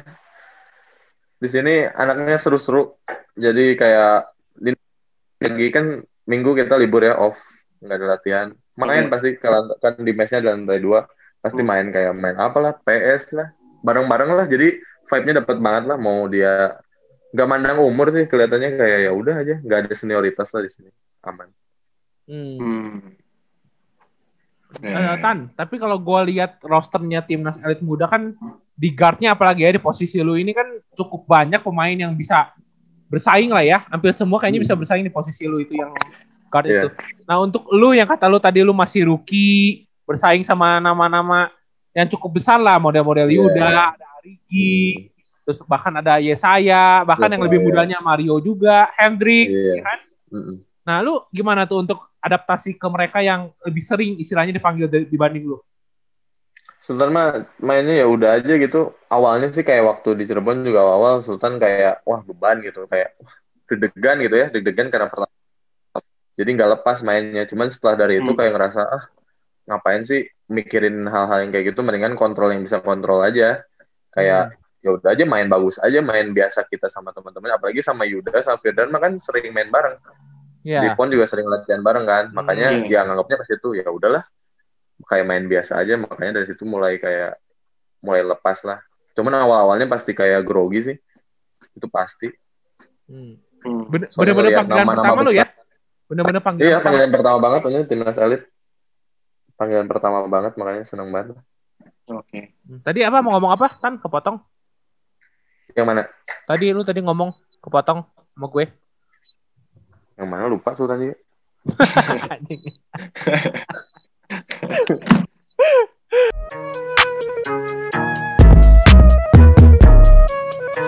Di sini anaknya seru-seru. Jadi kayak di lagi kan minggu kita libur ya off, nggak ada latihan. Main Hmm. pasti kalau kan di mesnya ada lantai dua, pasti Hmm. main kayak main apalah PS lah, bareng-bareng lah. Jadi vibe-nya dapet banget lah. Mau dia nggak mandang umur sih kelihatannya kayak ya udah aja, nggak ada senioritas lah di sini, aman. hmm. Hmm. Eh, Tan, tapi kalau gue lihat rosternya timnas elit muda kan di guardnya apalagi ya di posisi lu ini kan cukup banyak pemain yang bisa bersaing lah ya. Hampir semua kayaknya bisa bersaing di posisi lu itu yang guard Iya. itu. Nah untuk lu yang kata lu tadi lu masih rookie bersaing sama nama-nama yang cukup besar lah model-model Iya. Yuda, ada Arigi, terus bahkan ada Yesaya, bahkan yang lebih mudanya Mario juga, Hendrik, Iya. ya kan? Mm-mm. Nah, lu gimana tuh untuk adaptasi ke mereka yang lebih sering istilahnya dipanggil dibanding lu? Sultan mah mainnya ya udah aja gitu. Awalnya sih kayak waktu di Cirebon juga awal Sultan kayak wah beban gitu kayak wah, deg-degan gitu ya, deg-degan karena pertama. Jadi nggak lepas mainnya. Cuman setelah dari itu Hmm. kayak ngerasa ah ngapain sih mikirin hal-hal yang kayak gitu mendingan kontrol yang bisa kontrol aja. Kayak ya udah aja main bagus aja, main biasa kita sama teman-teman. Apalagi sama Yuda sama Firdan kan sering main bareng. Ya. Di PON juga sering latihan bareng kan. Makanya Hmm. dia nganggapnya pas itu ya udahlah kayak main biasa aja makanya dari situ mulai kayak mulai lepas lah. Cuman awal-awalnya pasti kayak grogi sih. Itu pasti. Hmm. Hmm. Bener-bener panggilan pertama besar. ya? Bener-bener panggilan Iya, pertama. panggilan pertama banget ini timnas elit. Panggilan pertama banget makanya seneng banget. Oke. Hmm. Tadi apa mau ngomong apa? Tan kepotong. Yang mana? Tadi lu tadi ngomong kepotong sama gue. Yang mana lupa juga. Anjing.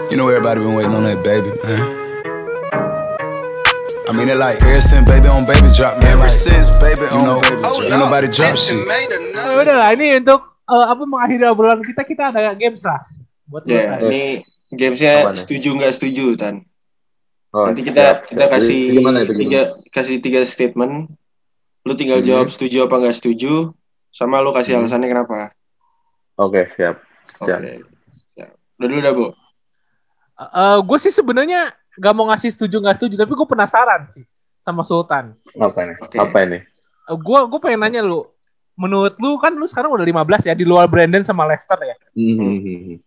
You know everybody been waiting on that baby, man. I mean it like ever since baby on baby drop, man. Ever since baby on know, baby drop. Ain't nobody drop shit. Eh, udah lah, ini untuk eh, apa mengakhiri obrolan kita kita ada games lah. Buat Ya, Tan. ini gamesnya setuju nggak setuju, Tan. Oh, Nanti kita siap, kita siap. kasih Jadi gimana itu, tiga kasih tiga statement. Lu tinggal Hmm. jawab setuju apa nggak setuju, sama lu kasih Hmm. alasannya kenapa. Oke, siap. Oke. Siap. Siap. Udah dulu dah, Bu. Eh, gue sih sebenarnya gak mau ngasih setuju nggak setuju, tapi gue penasaran sih sama Sultan. Apa ini? Oke. Apa ini? Eh, gue gue pengen nanya lu, menurut lu kan lu sekarang udah 15 ya di luar Brandon sama Leicester ya. Hmm.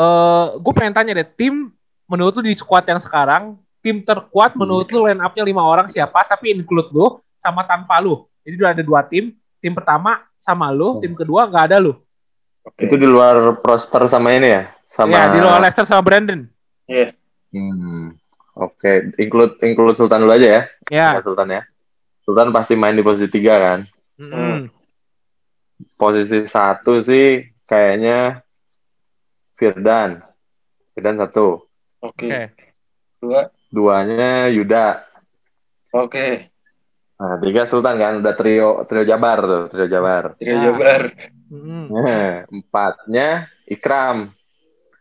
Eh, gue pengen tanya deh, tim menurut lu di squad yang sekarang, tim terkuat menurut lu line up-nya lima orang siapa? Tapi include lu sama tanpa lu. Jadi udah ada dua tim. Tim pertama sama lu, tim kedua nggak ada lu. Oke. Itu di luar Prosper sama ini ya? Sama Ya, di luar Leicester sama Brandon. Iya. Hmm. Oke, include include Sultan dulu aja ya. Ya. Sama Sultan ya. Sultan pasti main di posisi tiga kan. Mm-mm. Posisi satu sih kayaknya Firdan. Firdan satu. Oke. Oke. Dua. Duanya Yuda. Oke. Nah, tiga Sultan kan udah trio trio Jabar tuh, trio Jabar. Trio Ya. Jabar. Nah, empatnya Ikram.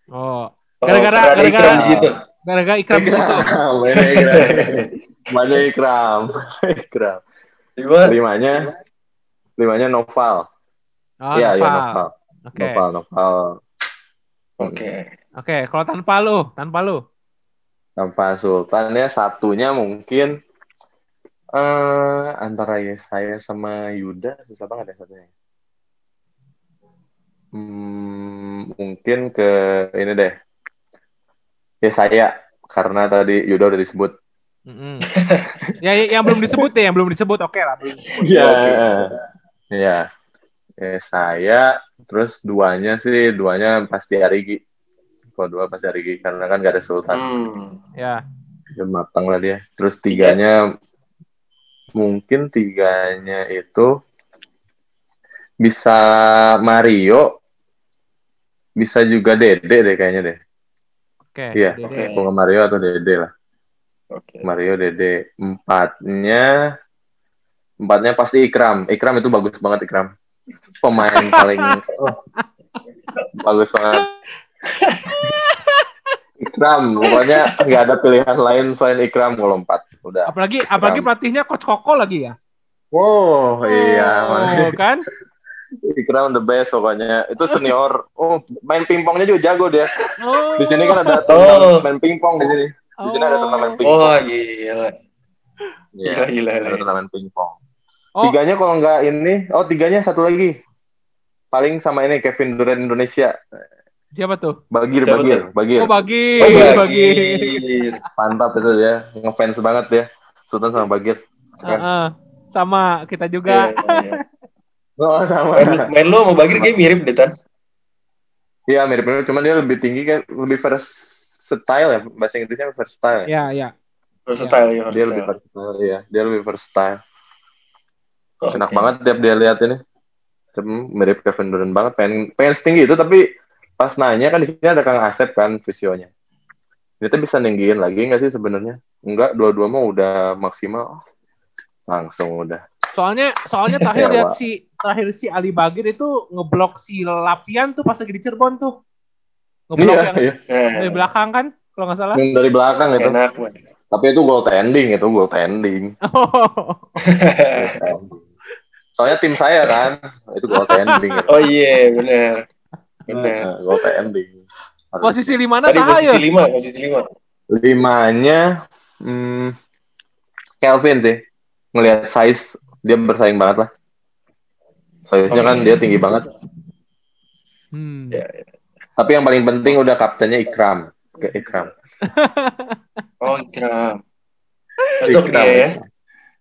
Oh, Oh, Gara-gara- karena ada gara-gara- Ikram di situ. Gara-gara ikram di situ. Ikram, mainnya Ikram. Ikram. Ikram. Lima. Limanya limanya Noval. Oh, Iya, iya Noval. Noval. Oke. Noval, Noval. Oke. Oke, kalau tanpa lu, tanpa lu. Tanpa Sultan ya satunya mungkin eh antara Yesaya sama Yuda susah banget ya satunya. Hmm, mungkin ke ini deh. Yesaya karena tadi Yuda udah disebut. Mm-mm. ya, ya, yang belum disebut deh, yang belum disebut oke lah. Belum disebut. Iya. Iya. Yesaya terus duanya sih duanya pasti Arigi. Kalau dua pasti Arigi karena kan gak ada Sultan. Hmm. Ya, Udah matang lah dia. Terus tiganya mungkin tiganya itu bisa Mario, bisa juga Dede deh kayaknya deh. Oke. Iya. Dede. Oke. Kalau nggak Mario atau Dede lah. Oke. Mario, Dede. Empatnya, empatnya pasti Ikram. Ikram itu bagus banget Ikram. Pemain paling oh, bagus banget. Ikram, pokoknya nggak ada pilihan lain selain Ikram kalau empat. Udah. Apalagi apalagi pelatihnya coach Koko lagi ya. Wow, iya. Oh, kan? Ikram the best pokoknya. Itu senior. Oh, main pingpongnya juga jago dia. Oh. Di sini kan ada Oh. turnamen main pingpong di sini. Di sini ada Oh. turnamen pingpong. Oh, gila. Iya, Gila, gila, ada gila. turnamen pingpong. Oh. Tiganya kalau nggak ini, oh tiganya satu lagi. Paling sama ini Kevin Durant Indonesia. Siapa tuh? Bagir, Siapa Bagir, Bagir. Oh, bagi, Oh, bagi. Bagir. Mantap itu dia. Ngefans banget ya. Sultan sama Bagir. Heeh. sama kita juga. Iya, iya. Oh, sama. Main, main lu sama Bagir kayak mirip deh, Tan. Iya mirip-mirip, cuman dia lebih tinggi kan, lebih versatile ya, bahasa Inggrisnya versatile. Ya. Ya, ya. Versatile ya, Dia lebih versatile. iya. Dia lebih versatile. Oke. Enak banget tiap dia lihat ini. Mirip Kevin Durant banget. Pengen, pengen setinggi itu, tapi pas nanya kan di sini ada Kang Asep kan visionya. Kita bisa ninggiin lagi nggak sih sebenarnya? Enggak, dua-dua mah udah maksimal. Langsung udah. Soalnya soalnya terakhir Ya, lihat si terakhir si Ali Bagir itu ngeblok si Lapian tuh pas lagi di Cirebon tuh. Ngeblok Iya, yang iya. dari Nah, belakang kan kalau nggak salah. Yang dari belakang itu. enak. Tapi itu goal tending, itu goal tending. Soalnya tim saya kan, itu goal tending. Itu. oh iya, benar. Benar. Nah, goal tending. Posisi di mana Tadi Saha posisi ya? lima, posisi lima. Limanya, hmm, Kelvin sih. Ngelihat size, dia bersaing banget lah. Size-nya kan dia tinggi banget. Hmm. Ya, Tapi yang paling penting udah kaptennya Ikram. Oke, Ikram. Oh, Ikram. Cocok Ikram. dia ya.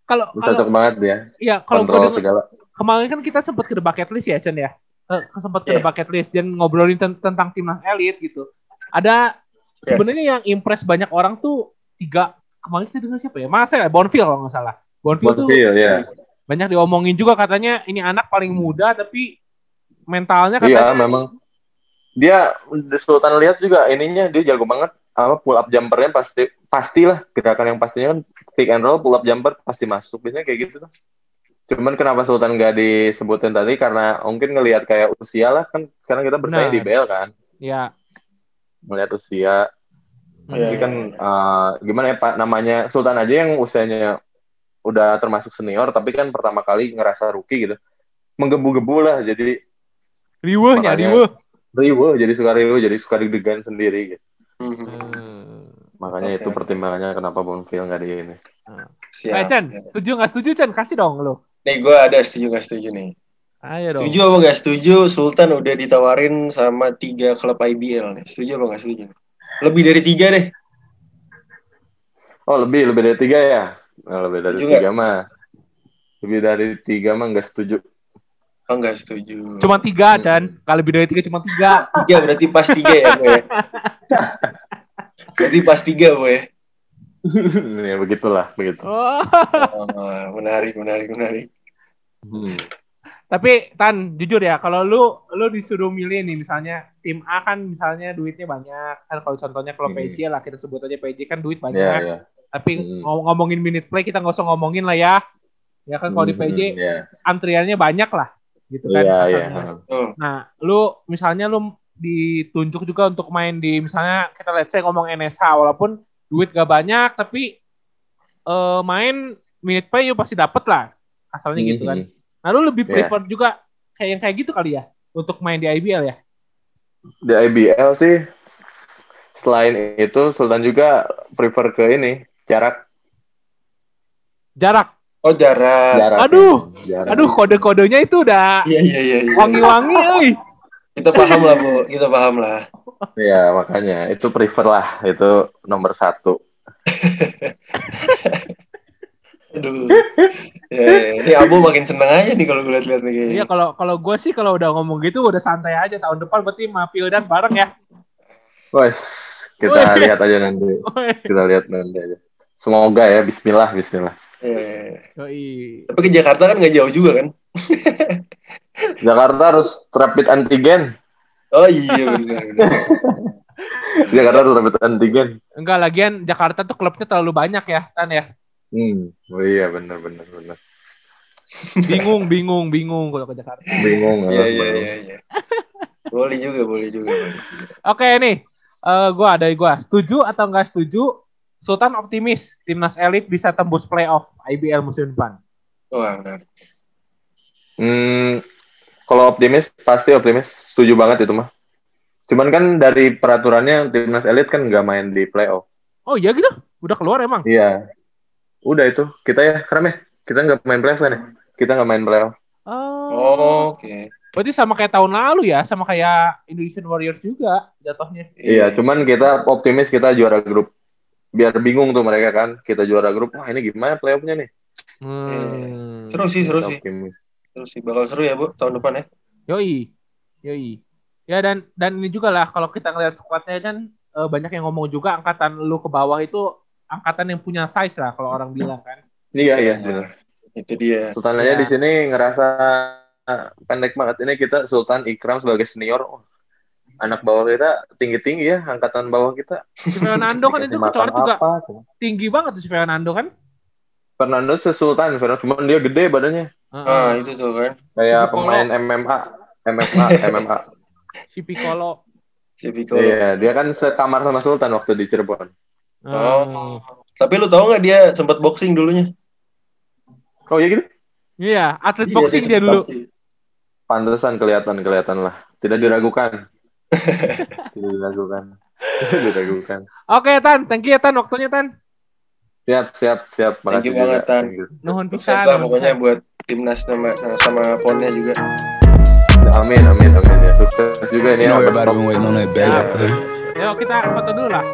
Kalau kalau Cocok banget dia. ya kalau Kontrol segala. kemarin kan kita sempat ke The Bucket List ya Chen ya. Eh, sempat ke The Iya. Bucket List dan ngobrolin ten- tentang timnas elit gitu. Ada Yes. sebenarnya yang impress banyak orang tuh tiga kemarin kita dengar siapa ya? Masa ya Bonfil kalau nggak salah. Bonfil tuh Bonfil, ya. Banyak diomongin juga katanya ini anak paling muda tapi mentalnya Iya, katanya memang. Dia Sultan lihat juga ininya dia jago banget. Apa pull up jumpernya pasti pastilah. Gerakan yang pastinya kan pick and roll pull up jumper pasti masuk. Biasanya kayak gitu tuh. Cuman kenapa Sultan nggak disebutin tadi? Karena mungkin ngelihat kayak usia lah kan. Karena kita bersaing Benar. di BL kan. Ya melihat usia. Iya, Jadi kan eh, gimana ya Pak? Namanya Sultan aja yang usianya udah termasuk senior tapi kan pertama kali ngerasa rookie gitu menggebu-gebu lah jadi riwehnya riweh. riuh jadi suka riuh jadi suka deg-degan sendiri gitu. Hmm. makanya Oke. itu pertimbangannya kenapa Bonfil nggak di ini Siap. Eh Chen, siap. setuju nggak setuju Chen? Kasih dong lo. Nih gue ada setuju gak setuju nih. Ayo dong. Setuju apa gak setuju? Sultan udah ditawarin sama tiga klub IBL nih. Setuju apa gak setuju? Lebih dari tiga deh. oh lebih lebih dari tiga ya Nah, lebih dari tiga mah lebih dari tiga mah nggak setuju Oh gak setuju. Cuma tiga Chan. Kalau lebih dari tiga cuma tiga. tiga berarti pas tiga ya gue. ya? Berarti pas tiga gue. ya begitulah begitu Oh. Oh, menarik, menarik, menarik. Hmm. Tapi Tan, jujur ya, kalau lu lu disuruh milih nih misalnya tim A kan misalnya duitnya banyak. Kan kalau contohnya kalau Hmm. PJ lah kita sebut aja PJ kan duit ya banyak. ya Tapi Hmm. ngom- ngomongin minute play kita nggak usah ngomongin lah ya. Ya kan kalau di Hmm, PJ ya antriannya banyak lah gitu kan. iya iya kasarnya. Oh, Nah, lu misalnya lu ditunjuk juga untuk main di misalnya kita let's say ngomong NSH walaupun duit gak banyak tapi eh, main minute play you pasti dapet lah. Asalnya gitu kan. Hmm. Nah, lu lebih Iya. prefer juga kayak yang kayak gitu kali ya untuk main di IBL ya? di IBL sih selain itu Sultan juga prefer ke ini jarak Jarak. oh jarak. jarak Aduh. jarak. Aduh, kode-kodenya itu udah Iya, iya, iya. iya. wangi-wangi, euy. Kita paham lah, Bu. Kita paham lah. ya makanya itu prefer lah itu nomor satu Aduh. Ya, ya. Ini Abu makin seneng aja nih kalau gue liat-liat nih. Iya, kalau kalau gue sih kalau udah ngomong gitu udah santai aja tahun depan berarti sama Pildan bareng ya. Wes kita Wih. lihat aja nanti kita lihat nanti aja semoga ya Bismillah Bismillah. Yoi. Tapi ke Jakarta kan gak jauh juga kan? Jakarta harus rapid antigen Oh iya benar benar. Jakarta harus rapid antigen Enggak lagian Jakarta tuh klubnya terlalu banyak ya, Tan ya. hmm oh iya benar benar benar Bingung, bingung, bingung kalau ke Jakarta. bingung Iya iya iya iya. Boleh juga, boleh juga. Oke nih, eh gua dari gua setuju atau enggak setuju? Sultan optimis timnas elit bisa tembus playoff IBL musim depan. Wah benar. Hmm, kalau optimis pasti optimis, setuju banget itu mah. Cuman kan dari peraturannya timnas elit kan nggak main di playoff. Oh iya gitu? Udah keluar emang? Iya, udah itu kita ya keren ya. Kita nggak main playoff kan ya? Kita nggak main playoff. Oh. Oh, Oke. Berarti sama kayak tahun lalu ya, sama kayak Indonesian Warriors juga jatuhnya. Iya, cuman kita optimis kita juara grup. Biar bingung tuh mereka kan, kita juara grup. Wah ini gimana playoffnya nih? Hmm. Seru sih, seru sih. Terus sih bakal seru ya bu tahun depan ya. Yoi, yoi. Ya dan dan ini juga lah kalau kita ngeliat squadnya kan eh, banyak yang ngomong juga angkatan lu ke bawah itu angkatan yang punya size lah kalau orang bilang kan. Iya iya benar. Itu dia. Sultan aja Iya. di sini ngerasa pendek banget ini kita Sultan Ikram sebagai senior. Oh, anak bawah kita tinggi-tinggi ya angkatan bawah kita. Si Fernando kan itu kecuali juga apa. tinggi banget tuh si Fernando kan. Fernando sesultan, Fernando cuman dia gede badannya. Heeh. Ah itu tuh kan. Kayak Piccolo. pemain MMA, MMA, MMA. Si Piccolo. Si Piccolo. Iya, dia kan sekamar sama Sultan waktu di Cirebon. Oh. Tapi lu tahu nggak dia sempat boxing dulunya? Oh iya gitu? Iya, atlet Iya, boxing dia sempat dulu. boxing. Pantesan kelihatan kelihatan lah. Tidak diragukan. Tidak diragukan. Tidak diragukan. Oke, Tan. Thank you ya, Tan. Waktunya, Tan. Siap, siap, siap. Thank Makasih you banget. Tan. Thank you. Nuhun pisan. lah pokoknya buat timnas sama sama ponnya juga. Amin, amin, amin. Ya, sukses juga ini. You know ya, everybody been waiting on that baby. huh? Yuk, kita foto dulu lah.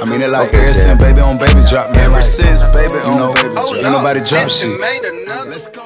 I mean it like Okay, ever yeah. since baby on baby drop. Man, ever since baby on baby drop. Ain't nobody drop shit. Let's go.